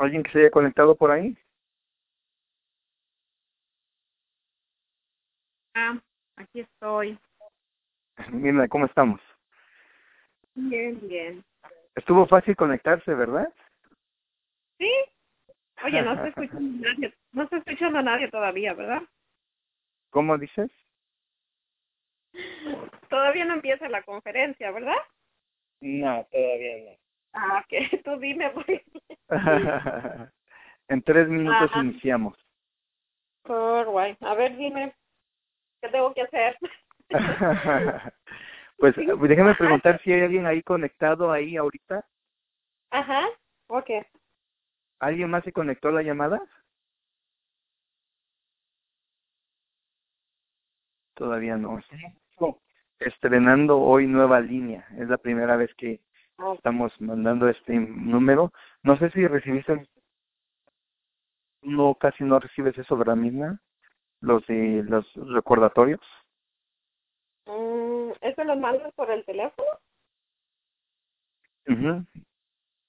¿Alguien que se haya conectado por ahí? Ah, aquí estoy. Mira, ¿cómo estamos? Bien, bien. Estuvo fácil conectarse, ¿verdad? ¿Sí? Oye, no estoy escuchando a nadie, no estoy escuchando a nadie todavía, ¿verdad? ¿Cómo dices? Todavía no empieza la conferencia, ¿verdad? No, todavía no. Ah, que tú dime, pues. en tres minutos Ajá. iniciamos. Por guay. A ver, dime, ¿qué tengo que hacer? pues déjame preguntar si hay alguien ahí conectado ahí ahorita. Ajá, ok. ¿Alguien más se conectó a la llamada? Todavía no. Estrenando hoy nueva línea. Es la primera vez que estamos mandando este número. No sé si recibiste, no casi no recibes eso, ¿verdad, misma? Los de los recordatorios. mm, ¿Eso lo mandas por el teléfono? Ujú.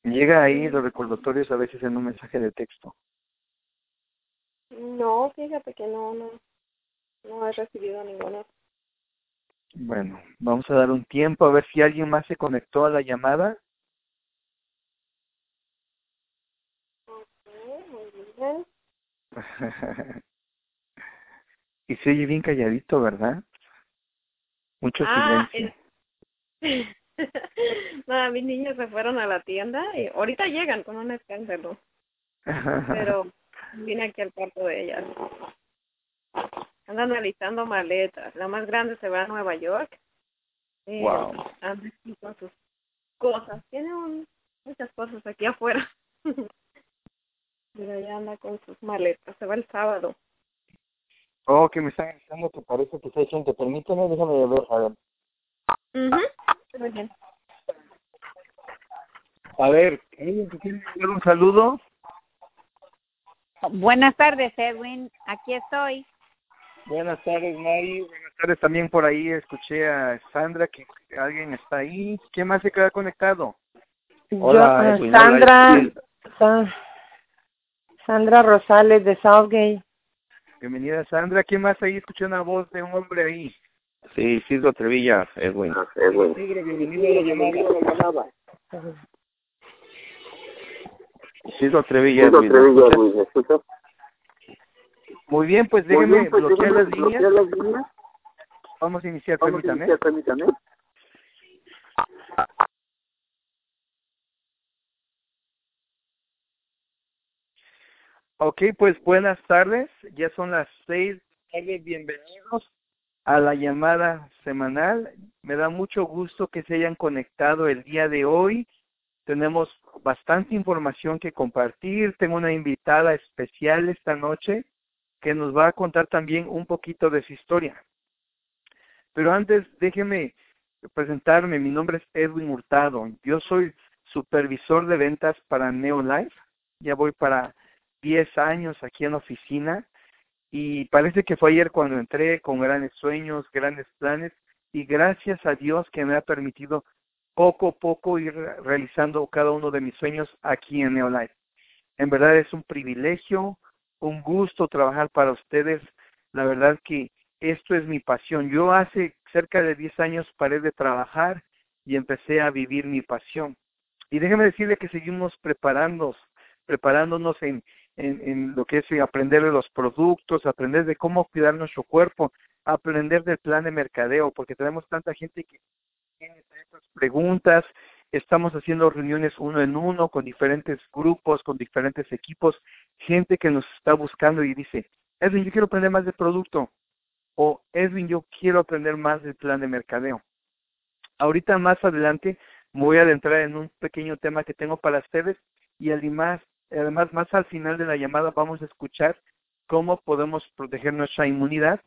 Llega ahí los recordatorios a veces en un mensaje de texto. No, fíjate que no, no, no he recibido ninguno. Bueno, vamos a dar un tiempo a ver si alguien más se conectó a la llamada. Y se oye bien calladito, ¿verdad? Mucho Ah, silencio. mis niños se fueron a la tienda y ahorita llegan con un escándalo, pero vine aquí al cuarto de ellas. Andan analizando maletas. La más grande se va a Nueva York. Y Wow. aquí con sus cosas. Tiene un- muchas cosas aquí afuera. Pero ya anda con sus maletas. Se va el sábado. oh, que me están avisando que parece que está gente. Permíteme, déjame ver. A ver, Ujú. Muy bien. a ver ¿alguien quiere dar un saludo? Buenas tardes, Edwin. Aquí estoy. Buenas tardes, Mari. Buenas tardes también por ahí. Escuché a Sandra que alguien está ahí. ¿Quién más se queda conectado? Hola, Yo, eh, Edwin, Sandra, Sandra Rosales de Southgate. Bienvenida, Sandra. ¿Quién más ahí? Escuché una voz de un hombre ahí. Sí, Isidro Trevilla, Edwin. Tigre, bienvenido a la llamada. Isidro Trevilla, Edwin. ¿me escuchas? Muy bien, pues déjeme bloquear las líneas. Vamos a iniciar, permítame. Ok, pues buenas tardes. Ya son las seis. Bienvenidos a la llamada semanal. Me da mucho gusto que se hayan conectado el día de hoy. Tenemos bastante información que compartir. Tengo una invitada especial esta noche que nos va a contar también un poquito de su historia. Pero antes, déjeme presentarme. Mi nombre es Edwin Hurtado. Yo soy supervisor de ventas para Neolife. Ya voy para 10 años aquí en la oficina y parece que fue ayer cuando entré con grandes sueños, grandes planes y gracias a Dios que me ha permitido poco a poco ir realizando cada uno de mis sueños aquí en Neolife. En verdad es un privilegio, un gusto trabajar para ustedes. La verdad que esto es mi pasión. Yo hace cerca de 10 años paré de trabajar y empecé a vivir mi pasión. Y déjeme decirle que seguimos preparándonos, preparándonos en, en, en lo que es aprender de los productos, aprender de cómo cuidar nuestro cuerpo, aprender del plan de mercadeo, porque tenemos tanta gente que tiene tantas preguntas, estamos haciendo reuniones uno en uno con diferentes grupos, con diferentes equipos, gente que nos está buscando y dice, Edwin, yo quiero aprender más del producto, o Edwin, yo quiero aprender más del plan de mercadeo. Ahorita más adelante me voy a adentrar en un pequeño tema que tengo para ustedes y además, además más al final de la llamada vamos a escuchar cómo podemos proteger nuestra inmunidad.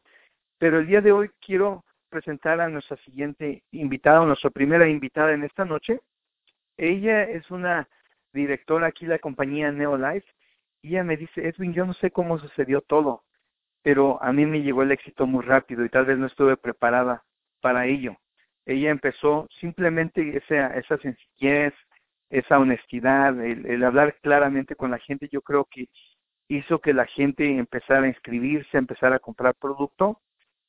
Pero el día de hoy quiero presentar a nuestra siguiente invitada, nuestra primera invitada en esta noche. Ella es una directora aquí de la compañía Neolife y ella me dice, Edwin, yo no sé cómo sucedió todo, pero a mí me llegó el éxito muy rápido y tal vez no estuve preparada para ello. Ella empezó simplemente esa, esa sencillez, esa honestidad, el, el hablar claramente con la gente, yo creo que hizo que la gente empezara a inscribirse, a empezar a comprar producto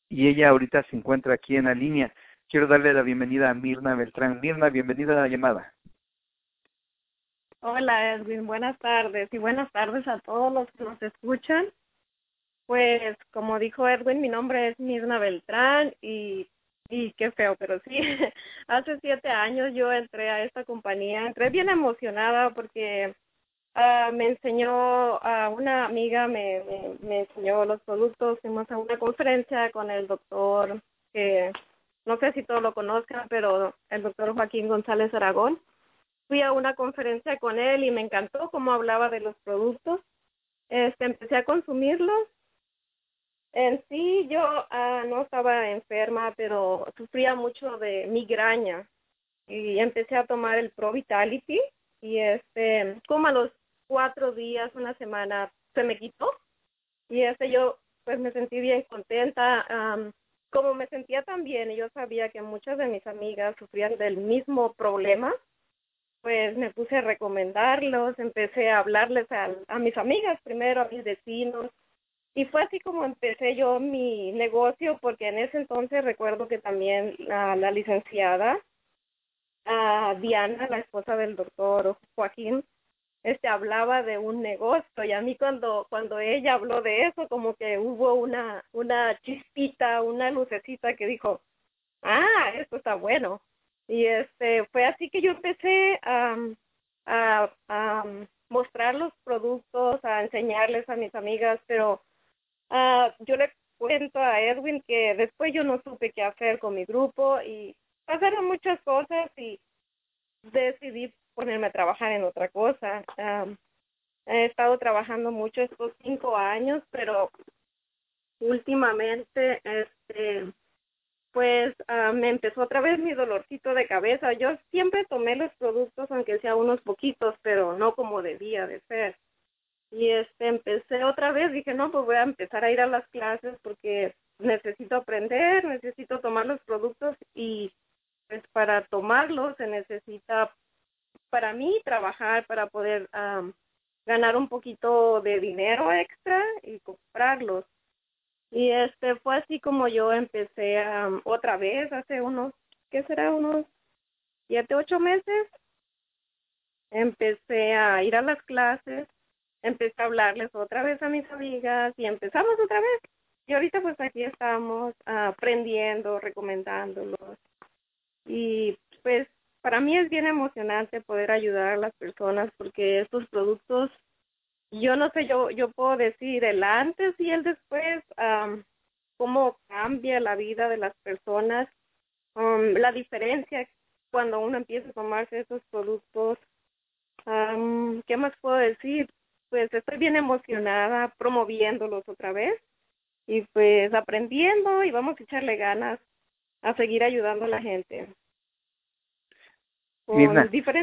y ella ahorita se encuentra aquí en la línea. Quiero darle la bienvenida a Mirna Beltrán. Mirna, bienvenida a la llamada. Hola Edwin, buenas tardes y buenas tardes a todos los que nos escuchan. Pues como dijo Edwin, mi nombre es Mirna Beltrán y, y qué feo, pero sí, hace siete años yo entré a esta compañía, entré bien emocionada porque uh, me enseñó, a una amiga me, me, me enseñó los productos, fuimos a una conferencia con el doctor que no sé si todos lo conozcan, pero el doctor Joaquín González Aragón fui a una conferencia con él y me encantó cómo hablaba de los productos. Este, empecé a consumirlos. En sí, yo ah, no estaba enferma, pero sufría mucho de migraña y empecé a tomar el Pro Vitality y este, como a los cuatro días, una semana, se me quitó y este yo pues me sentí bien contenta. como me sentía tan bien y yo sabía que muchas de mis amigas sufrían del mismo problema, pues me puse a recomendarlos, empecé a hablarles a, a mis amigas primero, a mis vecinos, y fue así como empecé yo mi negocio, porque en ese entonces recuerdo que también la, la licenciada Diana, la esposa del doctor Joaquín, este hablaba de un negocio y a mí cuando cuando ella habló de eso como que hubo una una chispita, una lucecita que dijo, "Ah, esto está bueno." Y este fue así que yo empecé a, a, mostrar los productos, a enseñarles a mis amigas, pero uh, yo le cuento a Edwin que después yo no supe qué hacer con mi grupo y pasaron muchas cosas y decidí ponerme a trabajar en otra cosa. Um, he estado trabajando mucho estos cinco años, pero últimamente este pues uh, me empezó otra vez mi dolorcito de cabeza. Yo siempre tomé los productos, aunque sea unos poquitos, pero no como debía de ser. Y este empecé otra vez, dije, no, pues voy a empezar a ir a las clases porque necesito aprender, necesito tomar los productos y pues para tomarlos se necesita para mí trabajar para poder um, ganar un poquito de dinero extra y comprarlos y este fue así como yo empecé um, otra vez hace unos, ¿qué será? Unos siete, ocho meses. Empecé a ir a las clases, empecé a hablarles otra vez a mis amigas y empezamos otra vez. Y ahorita pues aquí estamos aprendiendo, recomendándolos. Y pues para mí es bien emocionante poder ayudar a las personas porque estos productos yo no sé, yo, yo puedo decir el antes y el después, um, cómo cambia la vida de las personas, um, la diferencia cuando uno empieza a tomarse esos productos. Um, ¿Qué más puedo decir? Pues estoy bien emocionada promoviéndolos otra vez y pues aprendiendo y vamos a echarle ganas a seguir ayudando a la gente.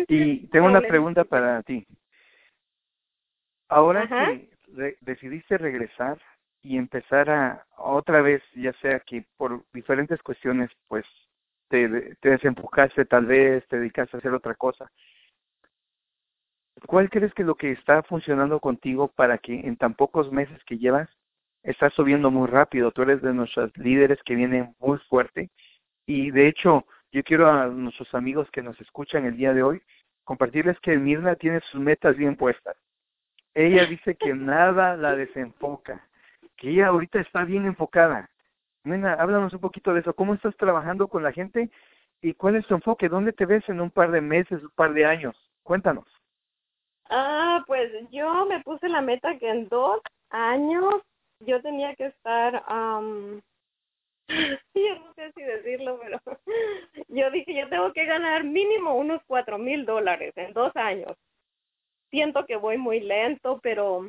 y tengo una pregunta para ti. Ahora que decidiste regresar y empezar a otra vez, ya sea que por diferentes cuestiones, pues te, te desenfocaste tal vez, te dedicaste a hacer otra cosa. ¿Cuál crees que es lo que está funcionando contigo para que en tan pocos meses que llevas estás subiendo muy rápido? Tú eres de nuestros líderes que vienen muy fuerte y de hecho yo quiero a nuestros amigos que nos escuchan el día de hoy compartirles que Mirna tiene sus metas bien puestas ella dice que nada la desenfoca, que ella ahorita está bien enfocada. Nena, háblanos un poquito de eso. ¿Cómo estás trabajando con la gente y cuál es tu enfoque? ¿Dónde te ves en un par de meses, un par de años? Cuéntanos. Ah, pues yo me puse la meta que en dos años yo tenía que estar, um, yo no sé si decirlo, pero yo dije, yo tengo que ganar mínimo unos cuatro mil dólares en dos años siento que voy muy lento, pero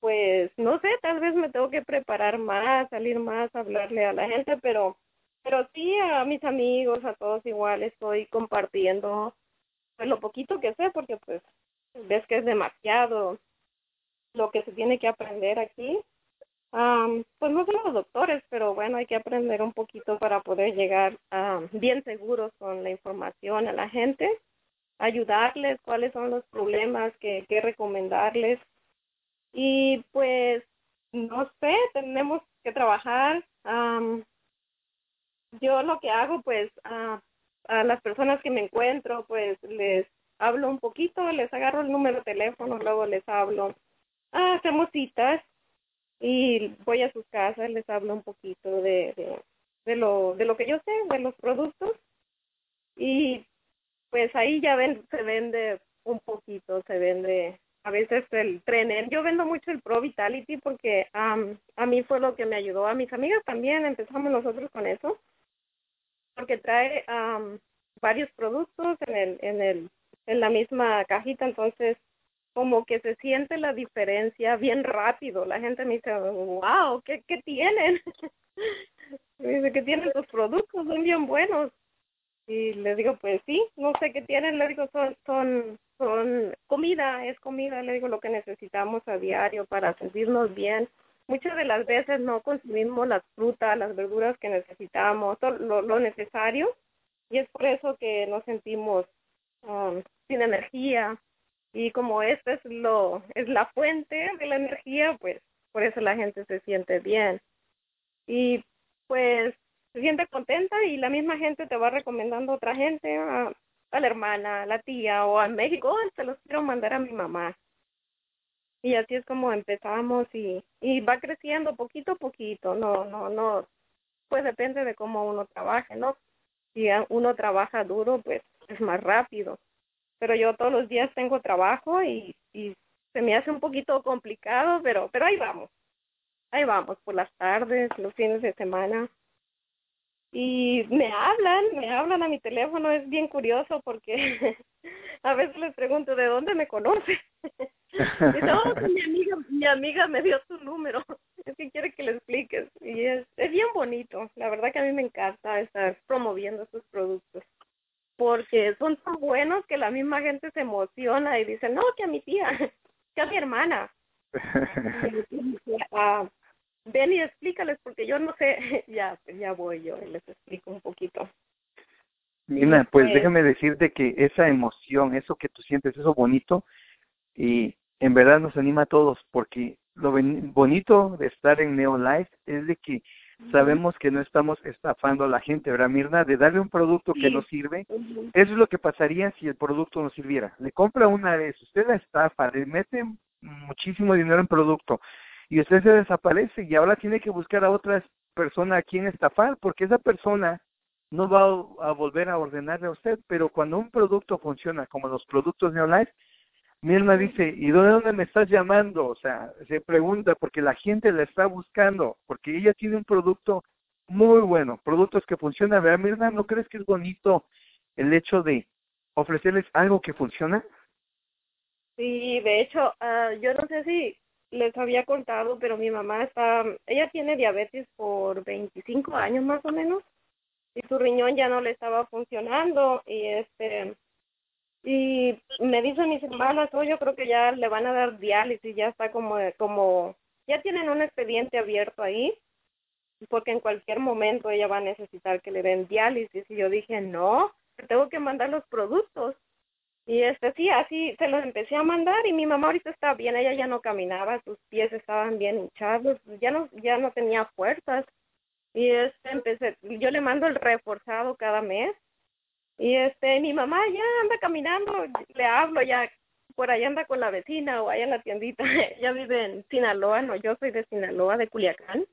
pues no sé, tal vez me tengo que preparar más, salir más, hablarle a la gente, pero pero sí a mis amigos, a todos igual estoy compartiendo pues lo poquito que sé porque pues ves que es demasiado lo que se tiene que aprender aquí. pues no somos doctores, pero bueno, hay que aprender un poquito para poder llegar bien seguros con la información a la gente ayudarles, cuáles son los problemas que, que recomendarles. Y pues, no sé, tenemos que trabajar. yo lo que hago, pues, a a las personas que me encuentro, pues les hablo un poquito, les agarro el número de teléfono, luego les hablo. Ah, hacemos citas y voy a sus casas, les hablo un poquito de, de, de, lo, de lo que yo sé, de los productos. Y pues ahí ya ven, se vende un poquito, se vende a veces el tren. Yo vendo mucho el Pro Vitality porque a mí fue lo que me ayudó. A mis amigas también empezamos nosotros con eso porque trae varios productos en el en el en la misma cajita. Entonces como que se siente la diferencia bien rápido. La gente me dice wow qué qué tienen dice que tienen los productos son bien buenos y le digo pues sí no sé qué tienen le digo son son son comida es comida le digo lo que necesitamos a diario para sentirnos bien muchas de las veces no consumimos las frutas, las verduras que necesitamos, lo, lo necesario, y es por eso que nos sentimos um, sin energía. Y como esta es lo es la fuente de la energía, pues por eso la gente se siente bien. Y pues se siente contenta y la misma gente te va recomendando a otra gente, a, la hermana, a la tía o a México, oh, se los quiero mandar a mi mamá y así es como empezamos y, y va creciendo poquito a poquito, no, no, no, pues depende de cómo uno trabaje, ¿no? Si uno trabaja duro, pues es más rápido, pero yo todos los días tengo trabajo y, y se me hace un poquito complicado, pero, pero ahí vamos, ahí vamos, por las tardes, los fines de semana. Y me hablan, me hablan a mi teléfono, es bien curioso porque a veces les pregunto de dónde me conoce. no, mi amiga, mi amiga me dio su número. Es que quiere que le expliques. Y es, es bien bonito. La verdad que a mí me encanta estar promoviendo estos productos. Porque son tan buenos que la misma gente se emociona y dice, no, que a mi tía, que a mi hermana. Ven y explícales porque yo no sé. ya, ya voy yo y les explico un poquito. Mira, pues déjame decirte que esa emoción, eso que tú sientes, eso bonito, y en verdad nos anima a todos porque lo bonito de estar en Neolife es de que sabemos que no estamos estafando a la gente, ¿verdad, Mirna? De darle un producto que no sirve. Eso es lo que pasaría si el producto no sirviera. Le compra una vez, usted la estafa, le mete muchísimo dinero en producto y usted se desaparece y ahora tiene que buscar a otra persona a quien estafar porque esa persona no va a volver a ordenarle a usted, pero cuando un producto funciona como los productos Neolife, Mirna dice, ¿y dónde, dónde me estás llamando? O sea, se pregunta porque la gente la está buscando, porque ella tiene un producto muy bueno, productos que funcionan. ¿Verdad, Mirna? ¿No crees que es bonito el hecho de ofrecerles algo que funciona? Sí, de hecho, uh, yo no sé si les había contado, pero mi mamá está, ella tiene diabetes por 25 años más o menos, y su riñón ya no le estaba funcionando, y este, y me dicen mis hermanas, oh, yo creo que ya le van a dar diálisis, ya está como, como, ya tienen un expediente abierto ahí, porque en cualquier momento ella va a necesitar que le den diálisis. Y yo dije, no, tengo que mandar los productos. Y este sí, así se los empecé a mandar y mi mamá ahorita está bien, ella ya no caminaba, sus pies estaban bien hinchados, ya no, ya no tenía fuerzas. Y este empecé, yo le mando el reforzado cada mes y este, mi mamá ya anda caminando, le hablo ya, por ahí anda con la vecina o allá en la tiendita, ella vive en Sinaloa, no, yo soy de Sinaloa, de Culiacán.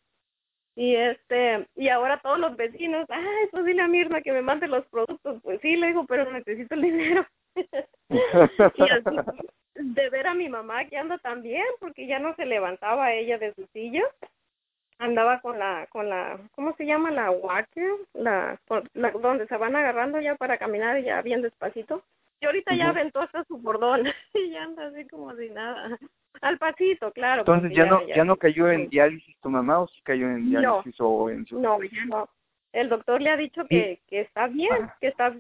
Y este, y ahora todos los vecinos, ay, pues dile a Mirna que me mande los productos, pues sí, le digo, pero necesito el dinero. y así, de ver a mi mamá que anda tan bien, porque ya no se levantaba ella de su silla, andaba con la, con la, ¿cómo se llama? La walker, la, la, donde se van agarrando ya para caminar ya bien despacito. Y ahorita ya aventó hasta su bordón y ya anda así como si nada. Al pasito, claro. Entonces ya, no ya, no cayó en diálisis tu mamá o sí cayó en diálisis o en su... No, ya no. El doctor le ha dicho que, que está bien, ah. que está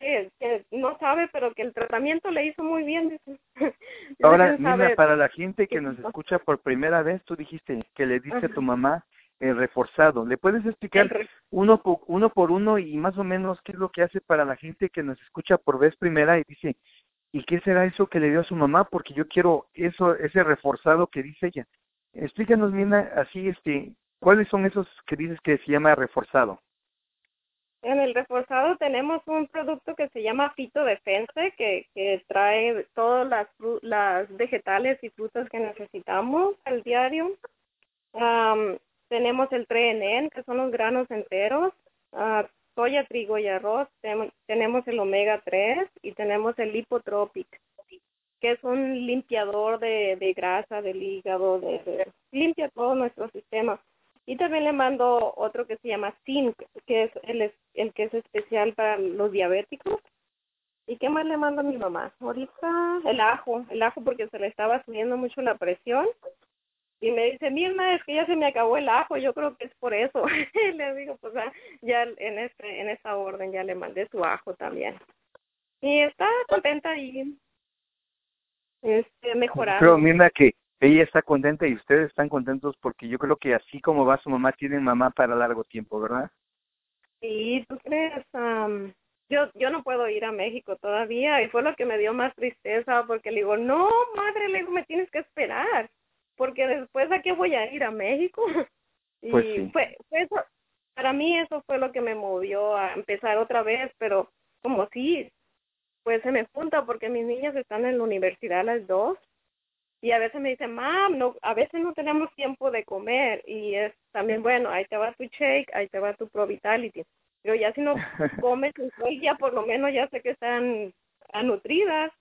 que, que, no sabe, pero que el tratamiento le hizo muy bien. Ahora, mira, para la gente que nos escucha por primera vez, tú dijiste que le dice a tu mamá el reforzado. ¿Le puedes explicar uno por, uno por uno y más o menos qué es lo que hace para la gente que nos escucha por vez primera y dice, ¿y qué será eso que le dio a su mamá? Porque yo quiero eso, ese reforzado que dice ella. Explícanos, Mina, así, este, ¿cuáles son esos que dices que se llama reforzado? En el reforzado tenemos un producto que se llama Fito Defense, que, que trae todas las, las vegetales y frutas que necesitamos al diario. tenemos el 3NN, que son los granos enteros, uh, soya, trigo y arroz. tenemos el omega 3 y tenemos el lipotropic, que es un limpiador de, de grasa del hígado, de, limpia todo nuestro sistema. Y también le mando otro que se llama Zinc, que es el, el que es especial para los diabéticos. ¿Y qué más le mando a mi mamá? Ahorita el ajo, el ajo porque se le estaba subiendo mucho la presión. Y me dice, Mirna, es que ya se me acabó el ajo, yo creo que es por eso. le digo, pues ah, ya en este en esta orden ya le mandé su ajo también. Y está contenta y este, mejorando. Pero Mirna, que ella está contenta y ustedes están contentos porque yo creo que así como va su mamá, tienen mamá para largo tiempo, ¿verdad? Sí, ¿tú crees? yo, yo no puedo ir a México todavía y fue lo que me dio más tristeza porque le digo, no, madre, le digo, me tienes que esperar porque después a qué voy a ir a México. y pues sí. fue, fue eso, para mí eso fue lo que me movió a empezar otra vez, pero como sí, pues se me junta porque mis niñas están en la universidad las dos y a veces me dicen, mam, no, a veces no tenemos tiempo de comer y es también bueno, ahí te va tu shake, ahí te va tu Pro Vitality. Pero ya si no comes un día, por lo menos ya sé que están nutridas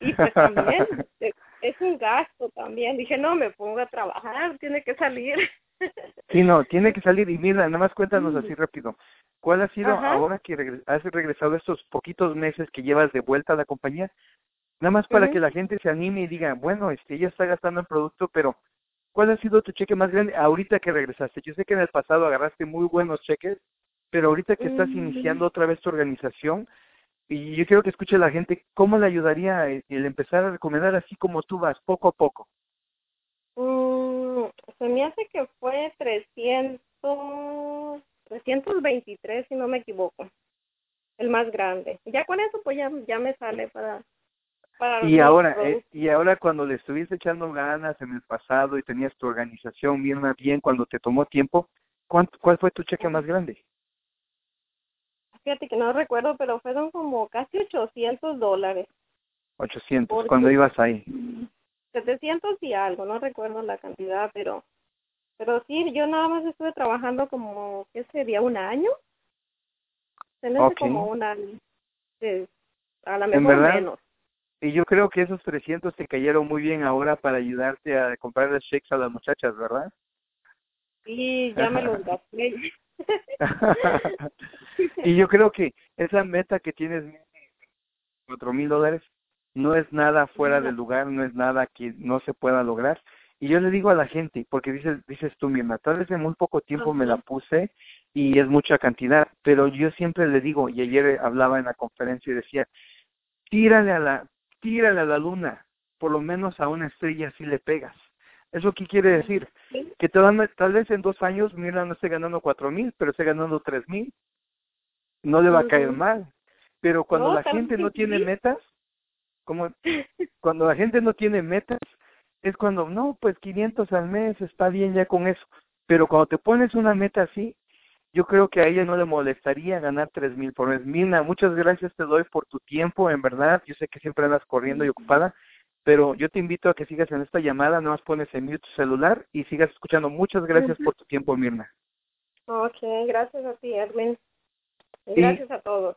y pues también es un gasto también. Dije, no, me pongo a trabajar, tiene que salir. Sí, no, tiene que salir. Y mira, nada más cuéntanos así rápido. ¿Cuál ha sido, ahora que has regresado estos poquitos meses que llevas de vuelta a la compañía, Nada más para que la gente se anime y diga, bueno, este, ella está gastando en producto, pero ¿cuál ha sido tu cheque más grande ahorita que regresaste? Yo sé que en el pasado agarraste muy buenos cheques, pero ahorita que estás iniciando otra vez tu organización, y yo quiero que escuche la gente, ¿cómo le ayudaría el, empezar a recomendar así como tú vas, poco a poco? Mm, se me hace que fue 300, 323, si no me equivoco, el más grande. Ya con eso pues ya, ya me sale para y ahora, eh, y ahora cuando le estuviste echando ganas en el pasado y tenías tu organización bien bien, cuando te tomó tiempo, ¿cuánto, ¿cuál fue tu cheque más grande? Fíjate que no recuerdo, pero fueron como casi 800 dólares. 800, cuando ibas ahí. 700 y algo, no recuerdo la cantidad, pero pero sí, yo nada más estuve trabajando como, ¿qué sería? ¿Un año? Se como un año. a lo mejor menos. Y yo creo que esos 300 te cayeron muy bien ahora para ayudarte a comprar los cheques a las muchachas, ¿verdad? Sí, ya me los gasté. y yo creo que esa meta que tienes, cuatro mil dólares, no es nada fuera del lugar, no es nada que no se pueda lograr. Y yo le digo a la gente, porque dices, dices tú misma, tal vez en muy poco tiempo me la puse y es mucha cantidad, pero yo siempre le digo, y ayer hablaba en la conferencia y decía, tírale a la, tírale a la luna, por lo menos a una estrella si le pegas. ¿Eso qué quiere decir? Que tal, tal vez en dos años, mira, no esté ganando cuatro mil, pero esté ganando tres mil. No le va a caer mal. Pero cuando la gente no tiene metas, como cuando la gente no tiene metas, es cuando, no, pues 500 al mes, está bien ya con eso. Pero cuando te pones una meta así, yo creo que a ella no le molestaría ganar tres mil por mes. Mina, muchas gracias te doy por tu tiempo, en verdad. Yo sé que siempre andas corriendo y ocupada, pero yo te invito a que sigas en esta llamada, no más pones en mute tu celular y sigas escuchando. Muchas gracias por tu tiempo, Mirna. Ok, gracias a ti, Edwin. gracias a todos.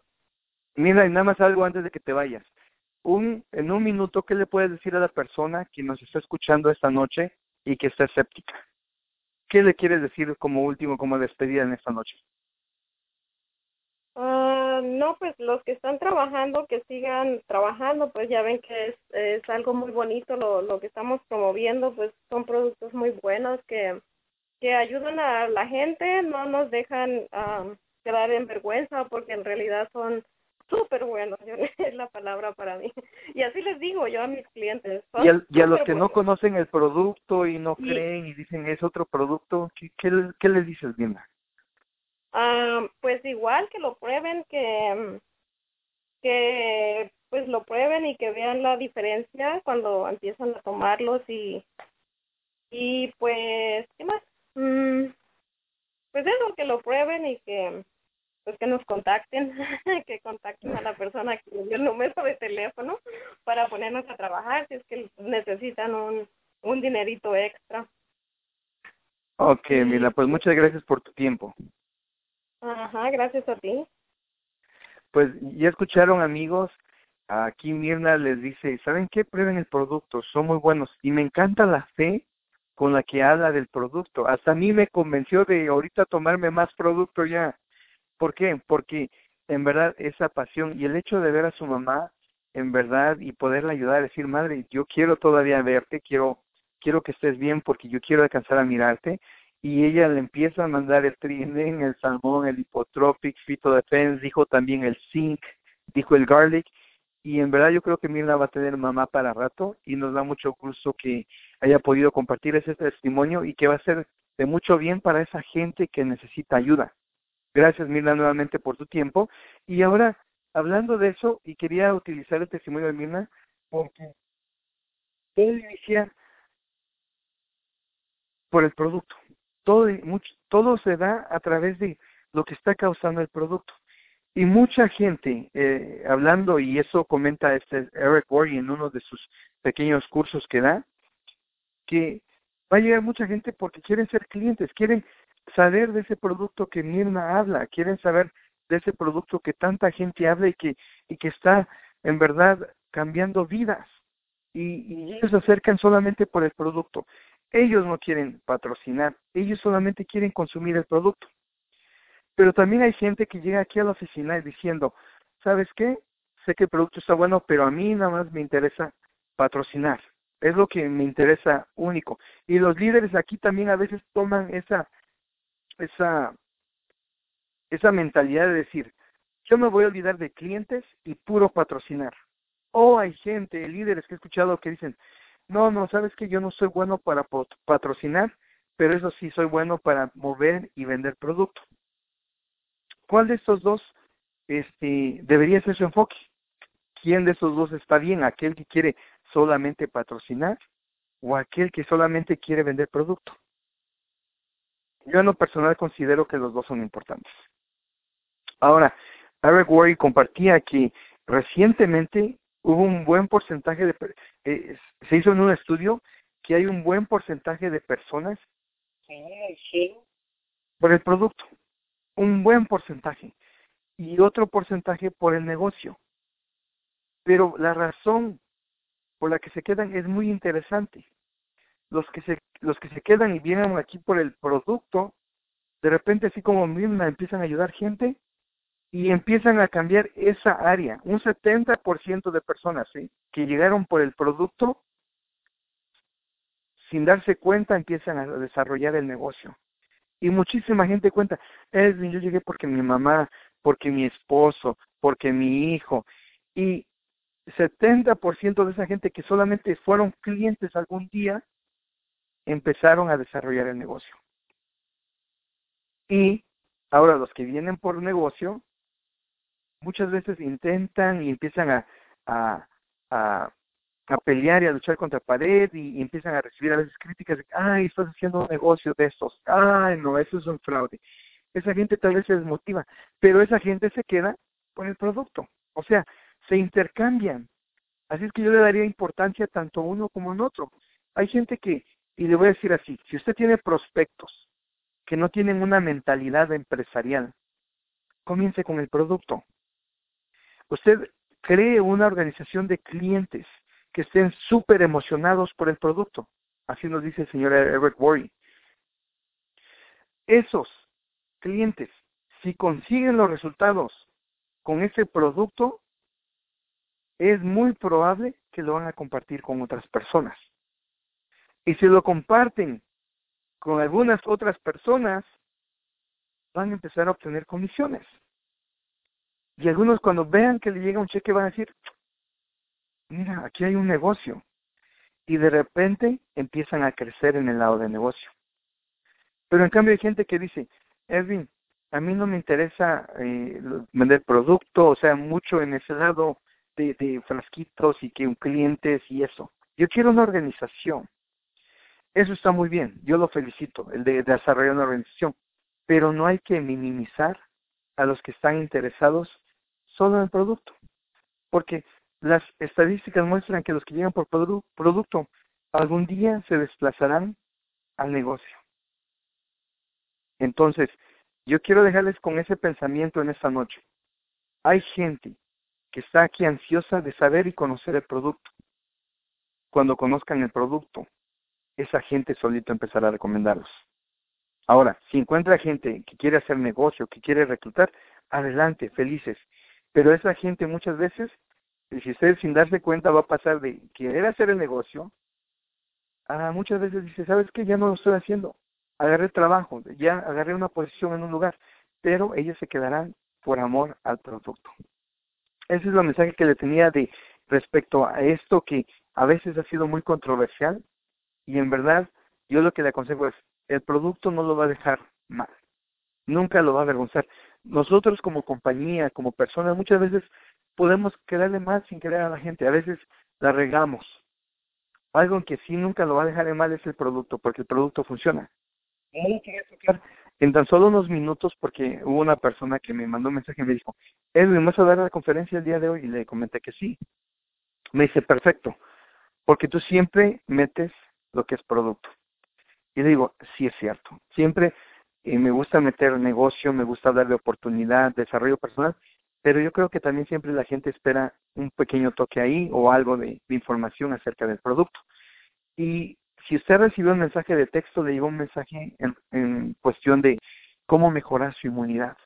Mira, y nada más algo antes de que te vayas. Un, en un minuto, ¿qué le puedes decir a la persona que nos está escuchando esta noche y que está escéptica? ¿Qué le quieres decir como último, como despedida en esta noche? Uh, no, pues los que están trabajando, que sigan trabajando, pues ya ven que es, es algo muy bonito lo, lo que estamos promoviendo, pues son productos muy buenos que, que ayudan a la gente, no nos dejan quedar en vergüenza porque en realidad son súper buenos, yo, es la palabra para mí. Y así les digo yo a mis clientes. Y, a los que no conocen el producto y no creen y dicen es otro producto, ¿qué, qué, les dices, Linda? Ah, pues igual que lo prueben, que, que pues lo prueben y que vean la diferencia cuando empiezan a tomarlos y, y pues, ¿qué más? Mm, pues eso, que lo prueben y que pues que nos contacten, que contacten a la persona que dio el número de teléfono para ponernos a trabajar si es que necesitan un, un dinerito extra. Ok, Mila, pues muchas gracias por tu tiempo. Ajá, gracias a ti. Pues ya escucharon amigos, aquí Mirna les dice, ¿saben qué? Prueben el producto, son muy buenos. Y me encanta la fe con la que habla del producto. Hasta a mí me convenció de ahorita tomarme más producto ya. ¿Por qué? Porque en verdad esa pasión y el hecho de ver a su mamá en verdad y poderla ayudar a decir, madre, yo quiero todavía verte, quiero, quiero que estés bien porque yo quiero alcanzar a mirarte. Y ella le empieza a mandar el trinen, el salmón, el hipotropic, fito defense, dijo también el zinc, dijo el garlic. Y en verdad yo creo que Mirna va a tener mamá para rato y nos da mucho gusto que haya podido compartir ese testimonio y que va a ser de mucho bien para esa gente que necesita ayuda. Gracias, Mirna, nuevamente por tu tiempo. Y ahora, hablando de eso, y quería utilizar el testimonio de Mirna, porque todo inicia por el producto. Todo, mucho, todo se da a través de lo que está causando el producto. Y mucha gente, eh, hablando, y eso comenta este Eric Worry en uno de sus pequeños cursos que da, que va a llegar mucha gente porque quieren ser clientes, quieren saber de ese producto que Mirna habla, quieren saber de ese producto que tanta gente habla y que, y que está en verdad cambiando vidas. Y, y ellos se acercan solamente por el producto. Ellos no quieren patrocinar, ellos solamente quieren consumir el producto. Pero también hay gente que llega aquí a la oficina diciendo, ¿sabes qué? Sé que el producto está bueno, pero a mí nada más me interesa patrocinar. Es lo que me interesa único. Y los líderes aquí también a veces toman esa esa, esa mentalidad de decir, yo me voy a olvidar de clientes y puro patrocinar. O hay gente, líderes que he escuchado que dicen, no, no, sabes que yo no soy bueno para patrocinar, pero eso sí soy bueno para mover y vender producto. ¿Cuál de estos dos este, debería ser su enfoque? ¿Quién de esos dos está bien? ¿Aquel que quiere solamente patrocinar o aquel que solamente quiere vender producto? Yo en lo personal considero que los dos son importantes. Ahora, Eric Worry compartía que recientemente hubo un buen porcentaje de, eh, se hizo en un estudio que hay un buen porcentaje de personas por el producto, un buen porcentaje, y otro porcentaje por el negocio. Pero la razón por la que se quedan es muy interesante los que se los que se quedan y vienen aquí por el producto, de repente así como misma empiezan a ayudar gente y empiezan a cambiar esa área. Un 70% de personas ¿sí? que llegaron por el producto, sin darse cuenta empiezan a desarrollar el negocio. Y muchísima gente cuenta, es yo llegué porque mi mamá, porque mi esposo, porque mi hijo. Y 70% de esa gente que solamente fueron clientes algún día, empezaron a desarrollar el negocio. Y ahora los que vienen por negocio, muchas veces intentan y empiezan a, a, a, pelear y a luchar contra pared y, empiezan a recibir a veces críticas de, ay, estás haciendo un negocio de estos, ay, no, eso es un fraude. Esa gente tal vez se desmotiva, pero esa gente se queda con el producto. O sea, se intercambian. Así es que yo le daría importancia tanto a uno como a otro. Hay gente que y le voy a decir así, si usted tiene prospectos que no tienen una mentalidad empresarial, comience con el producto. Usted cree una organización de clientes que estén súper emocionados por el producto. Así nos dice el señor Eric Worry. Esos clientes, si consiguen los resultados con ese producto, es muy probable que lo van a compartir con otras personas. Y si lo comparten con algunas otras personas, van a empezar a obtener comisiones. Y algunos cuando vean que le llega un cheque van a decir, mira, aquí hay un negocio. Y de repente empiezan a crecer en el lado de negocio. Pero en cambio hay gente que dice, Edwin, a mí no me interesa eh, vender producto, o sea, mucho en ese lado de, frasquitos y que un y eso. Yo quiero una organización. Eso está muy bien, yo lo felicito, el de, desarrollar una organización, pero no hay que minimizar a los que están interesados solo en el producto, porque las estadísticas muestran que los que llegan por producto algún día se desplazarán al negocio. Entonces, yo quiero dejarles con ese pensamiento en esta noche. Hay gente que está aquí ansiosa de saber y conocer el producto. Cuando conozcan el producto, esa gente solito empezará a recomendarlos. Ahora, si encuentra gente que quiere hacer negocio, que quiere reclutar, adelante, felices. Pero esa gente muchas veces, si usted sin darse cuenta va a pasar de querer hacer el negocio, a muchas veces dice, ¿sabes qué? Ya no lo estoy haciendo. Agarré trabajo, ya agarré una posición en un lugar, pero ellos se quedarán por amor al producto. Ese es el mensaje que le tenía de respecto a esto que a veces ha sido muy controversial, y en verdad, yo lo que le aconsejo es, el producto no lo va a dejar mal. Nunca lo va a avergonzar. Nosotros como compañía, como personas, muchas veces podemos quedarle mal sin querer a la gente. A veces la regamos. Algo que sí nunca lo va a dejar en mal es el producto, porque el producto funciona. en tan solo unos minutos porque hubo una persona que me mandó un mensaje y me dijo, Edwin, ¿vas a dar la conferencia el día de hoy? Y le comenté que sí. Me dice, perfecto, porque tú siempre metes lo que es producto. Y digo, sí es cierto. Siempre eh, me gusta meter negocio, me gusta hablar de oportunidad, desarrollo personal, pero yo creo que también siempre la gente espera un pequeño toque ahí o algo de, información acerca del producto. Y si usted recibió un mensaje de texto, le llegó un mensaje en, en cuestión de cómo mejorar su inmunidad.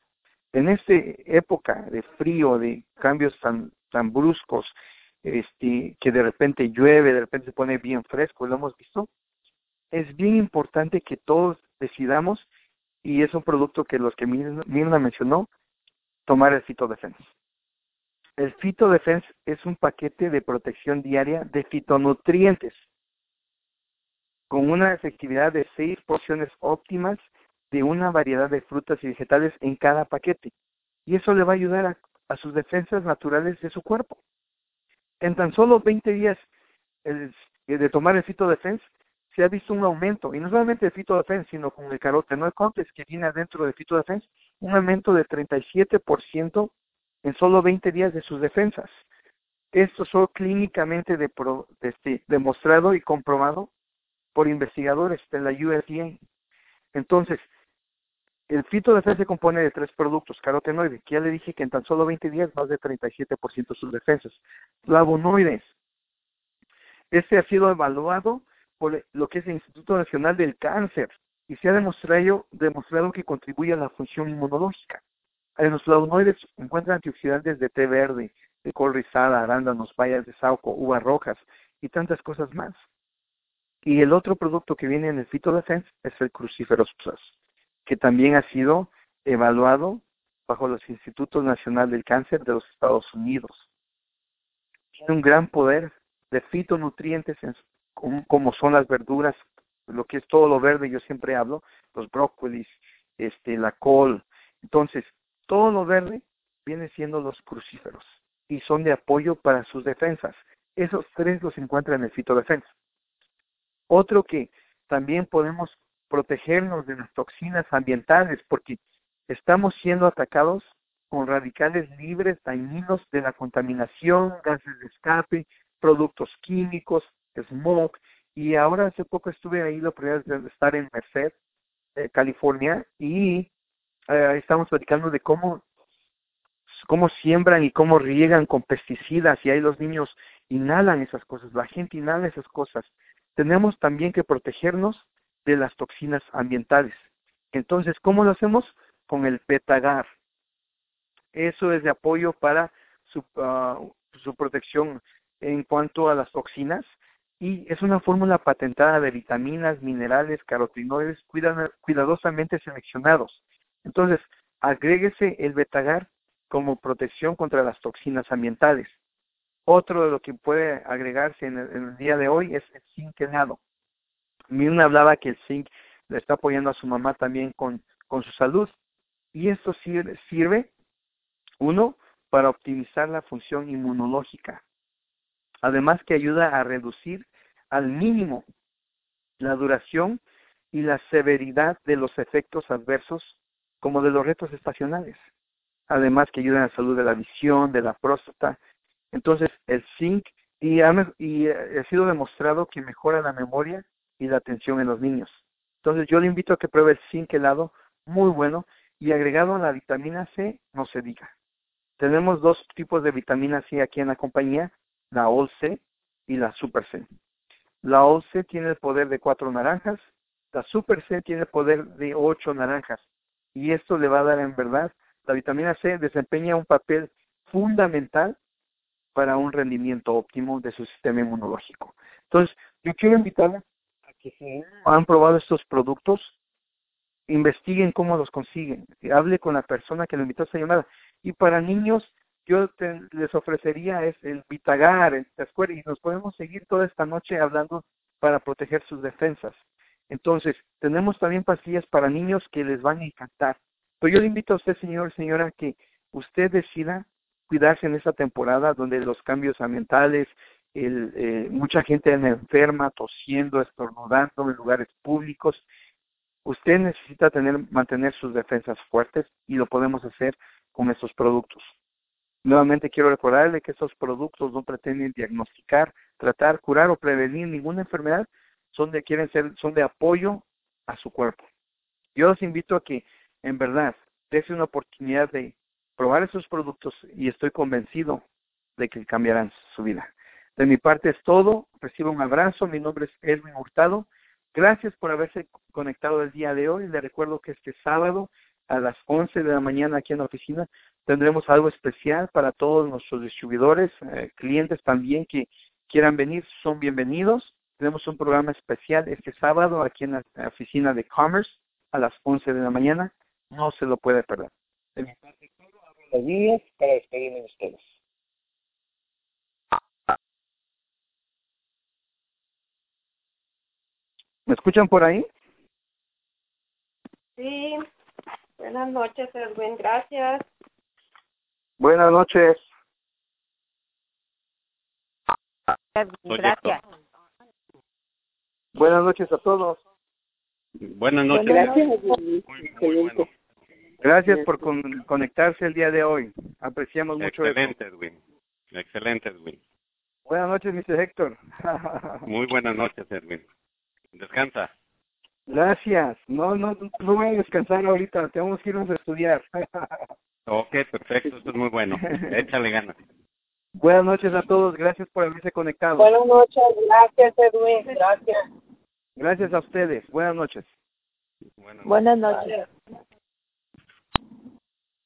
En esta época de frío, de cambios tan, tan bruscos, este, que de repente llueve, de repente se pone bien fresco, lo hemos visto, es bien importante que todos decidamos, y es un producto que los que Mirna mencionó, tomar el Defense. El Defense es un paquete de protección diaria de fitonutrientes con una efectividad de seis porciones óptimas de una variedad de frutas y vegetales en cada paquete. Y eso le va a ayudar a sus defensas naturales de su cuerpo en tan solo 20 días de tomar el Defense, se ha visto un aumento, y no solamente el Defense, sino con el carotenoid complex que viene adentro del Defense, un aumento de 37% en solo 20 días de sus defensas. Esto es clínicamente de este, demostrado y comprobado por investigadores de la USDA. Entonces, el fitodefensa se compone de tres productos, carotenoides, que ya le dije que en tan solo 20 días más de 37% de sus defensas. Flavonoides. Este ha sido evaluado por lo que es el Instituto Nacional del Cáncer y se ha demostrado, que contribuye a la función inmunológica. En los flavonoides encuentran antioxidantes de té verde, de col rizada, arándanos, bayas de sauco, uvas rojas y tantas cosas más. Y el otro producto que viene en el Defense es el Cruciferous Plus que también ha sido evaluado bajo los Institutos Nacional del Cáncer de los Estados Unidos. Tiene un gran poder de fitonutrientes como, son las verduras, lo que es todo lo verde, yo siempre hablo, los brócolis, este, la col. Entonces, todo lo verde viene siendo los crucíferos y son de apoyo para sus defensas. Esos tres los encuentran en el fitodefensa. Otro que también podemos protegernos de las toxinas ambientales, porque estamos siendo atacados con radicales libres dañinos de la contaminación, gases de escape, productos químicos, smog, y ahora hace poco estuve ahí la primera de estar en Merced, eh, California, y eh, estamos platicando de cómo cómo siembran y cómo riegan con pesticidas y ahí los niños inhalan esas cosas, la gente inhala esas cosas. Tenemos también que protegernos de las toxinas ambientales. Entonces, ¿cómo lo hacemos? Con el Petagar. Eso es de apoyo para su, ah, protección en cuanto a las toxinas y es una fórmula patentada de vitaminas, minerales, carotinoides cuidadosamente seleccionados. Entonces, agréguese el Betagar como protección contra las toxinas ambientales. Otro de lo que puede agregarse en el, día de hoy es el zinc helado. Mirna hablaba que el zinc le está apoyando a su mamá también con, con su salud. Y esto sirve, sirve, uno, para optimizar la función inmunológica. Además que ayuda a reducir al mínimo la duración y la severidad de los efectos adversos como de los retos estacionales. Además que ayuda a la salud de la visión, de la próstata. Entonces el zinc y ha, y ha sido demostrado que mejora la memoria y la atención en los niños. Entonces yo le invito a que pruebe el zinc helado, muy bueno, y agregado a la vitamina C, no se diga. Tenemos dos tipos de vitamina C aquí en la compañía, la All C y la Super C. La All C tiene el poder de cuatro naranjas, la Super C tiene el poder de ocho naranjas. Y esto le va a dar en verdad, la vitamina C desempeña un papel fundamental para un rendimiento óptimo de su sistema inmunológico. Entonces, yo quiero invitarles han probado estos productos, investiguen cómo los consiguen, hable con la persona que le invitó a esa llamada. Y para niños, yo les ofrecería es el Vitagar, el escuela y nos podemos seguir toda esta noche hablando para proteger sus defensas. Entonces, tenemos también pastillas para niños que les van a encantar. Pero yo le invito a usted, señor, señora, que usted decida cuidarse en esta temporada donde los cambios ambientales, eh, mucha gente enferma, tosiendo, estornudando en lugares públicos. Usted necesita tener, mantener sus defensas fuertes y lo podemos hacer con estos productos. Nuevamente quiero recordarle que estos productos no pretenden diagnosticar, tratar, curar o prevenir ninguna enfermedad, son de quieren ser, son de apoyo a su cuerpo. Yo los invito a que en verdad dése una oportunidad de probar esos productos y estoy convencido de que cambiarán su vida. De mi parte es todo. Recibo un abrazo. Mi nombre es Edwin Hurtado. Gracias por haberse conectado el día de hoy. Le recuerdo que este sábado a las 11 de la mañana aquí en la oficina tendremos algo especial para todos nuestros distribuidores, eh, clientes también que quieran venir, son bienvenidos. Tenemos un programa especial este sábado aquí en la oficina de Commerce a las 11 de la mañana. No se lo puede perder. De mi parte, todo para despedirme de ustedes. ¿Me escuchan por ahí? Sí. Buenas noches, Edwin. Gracias. Buenas noches. Gracias. Buenas noches a todos. Buenas noches. Gracias. Muy, muy bueno. Gracias por con- conectarse el día de hoy. Apreciamos mucho eso. Excelente, Edwin. Excelente, Edwin. Buenas noches, Mr. Héctor. Muy buenas noches, Edwin. Descansa. Gracias. No, no, no voy a descansar ahorita. Tenemos que irnos a estudiar. Ok, perfecto. Esto es muy bueno. Échale ganas. Buenas noches a todos. Gracias por haberse conectado. Buenas noches. Gracias, Edwin. Gracias. Gracias a ustedes. Buenas noches. Buenas Buenas noches.